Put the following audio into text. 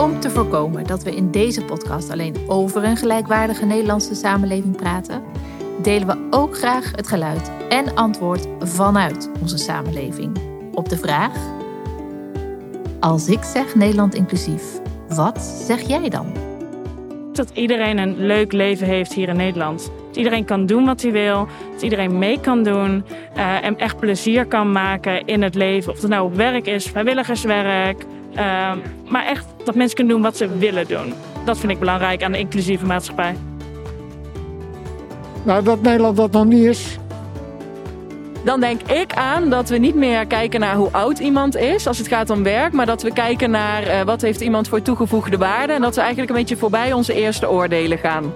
Om te voorkomen dat we in deze podcast alleen over een gelijkwaardige Nederlandse samenleving praten, delen we ook graag het geluid en antwoord vanuit onze samenleving op de vraag: Als ik zeg Nederland inclusief, wat zeg jij dan? Dat iedereen een leuk leven heeft hier in Nederland. Dat iedereen kan doen wat hij wil. Dat iedereen mee kan doen. Uh, en echt plezier kan maken in het leven. Of het nou op werk is, vrijwilligerswerk. Uh, maar echt dat mensen kunnen doen wat ze willen doen. Dat vind ik belangrijk aan de inclusieve maatschappij. Nou, dat Nederland dat nog niet is, dan denk ik aan dat we niet meer kijken naar hoe oud iemand is als het gaat om werk, maar dat we kijken naar uh, wat heeft iemand voor toegevoegde waarde en dat we eigenlijk een beetje voorbij onze eerste oordelen gaan.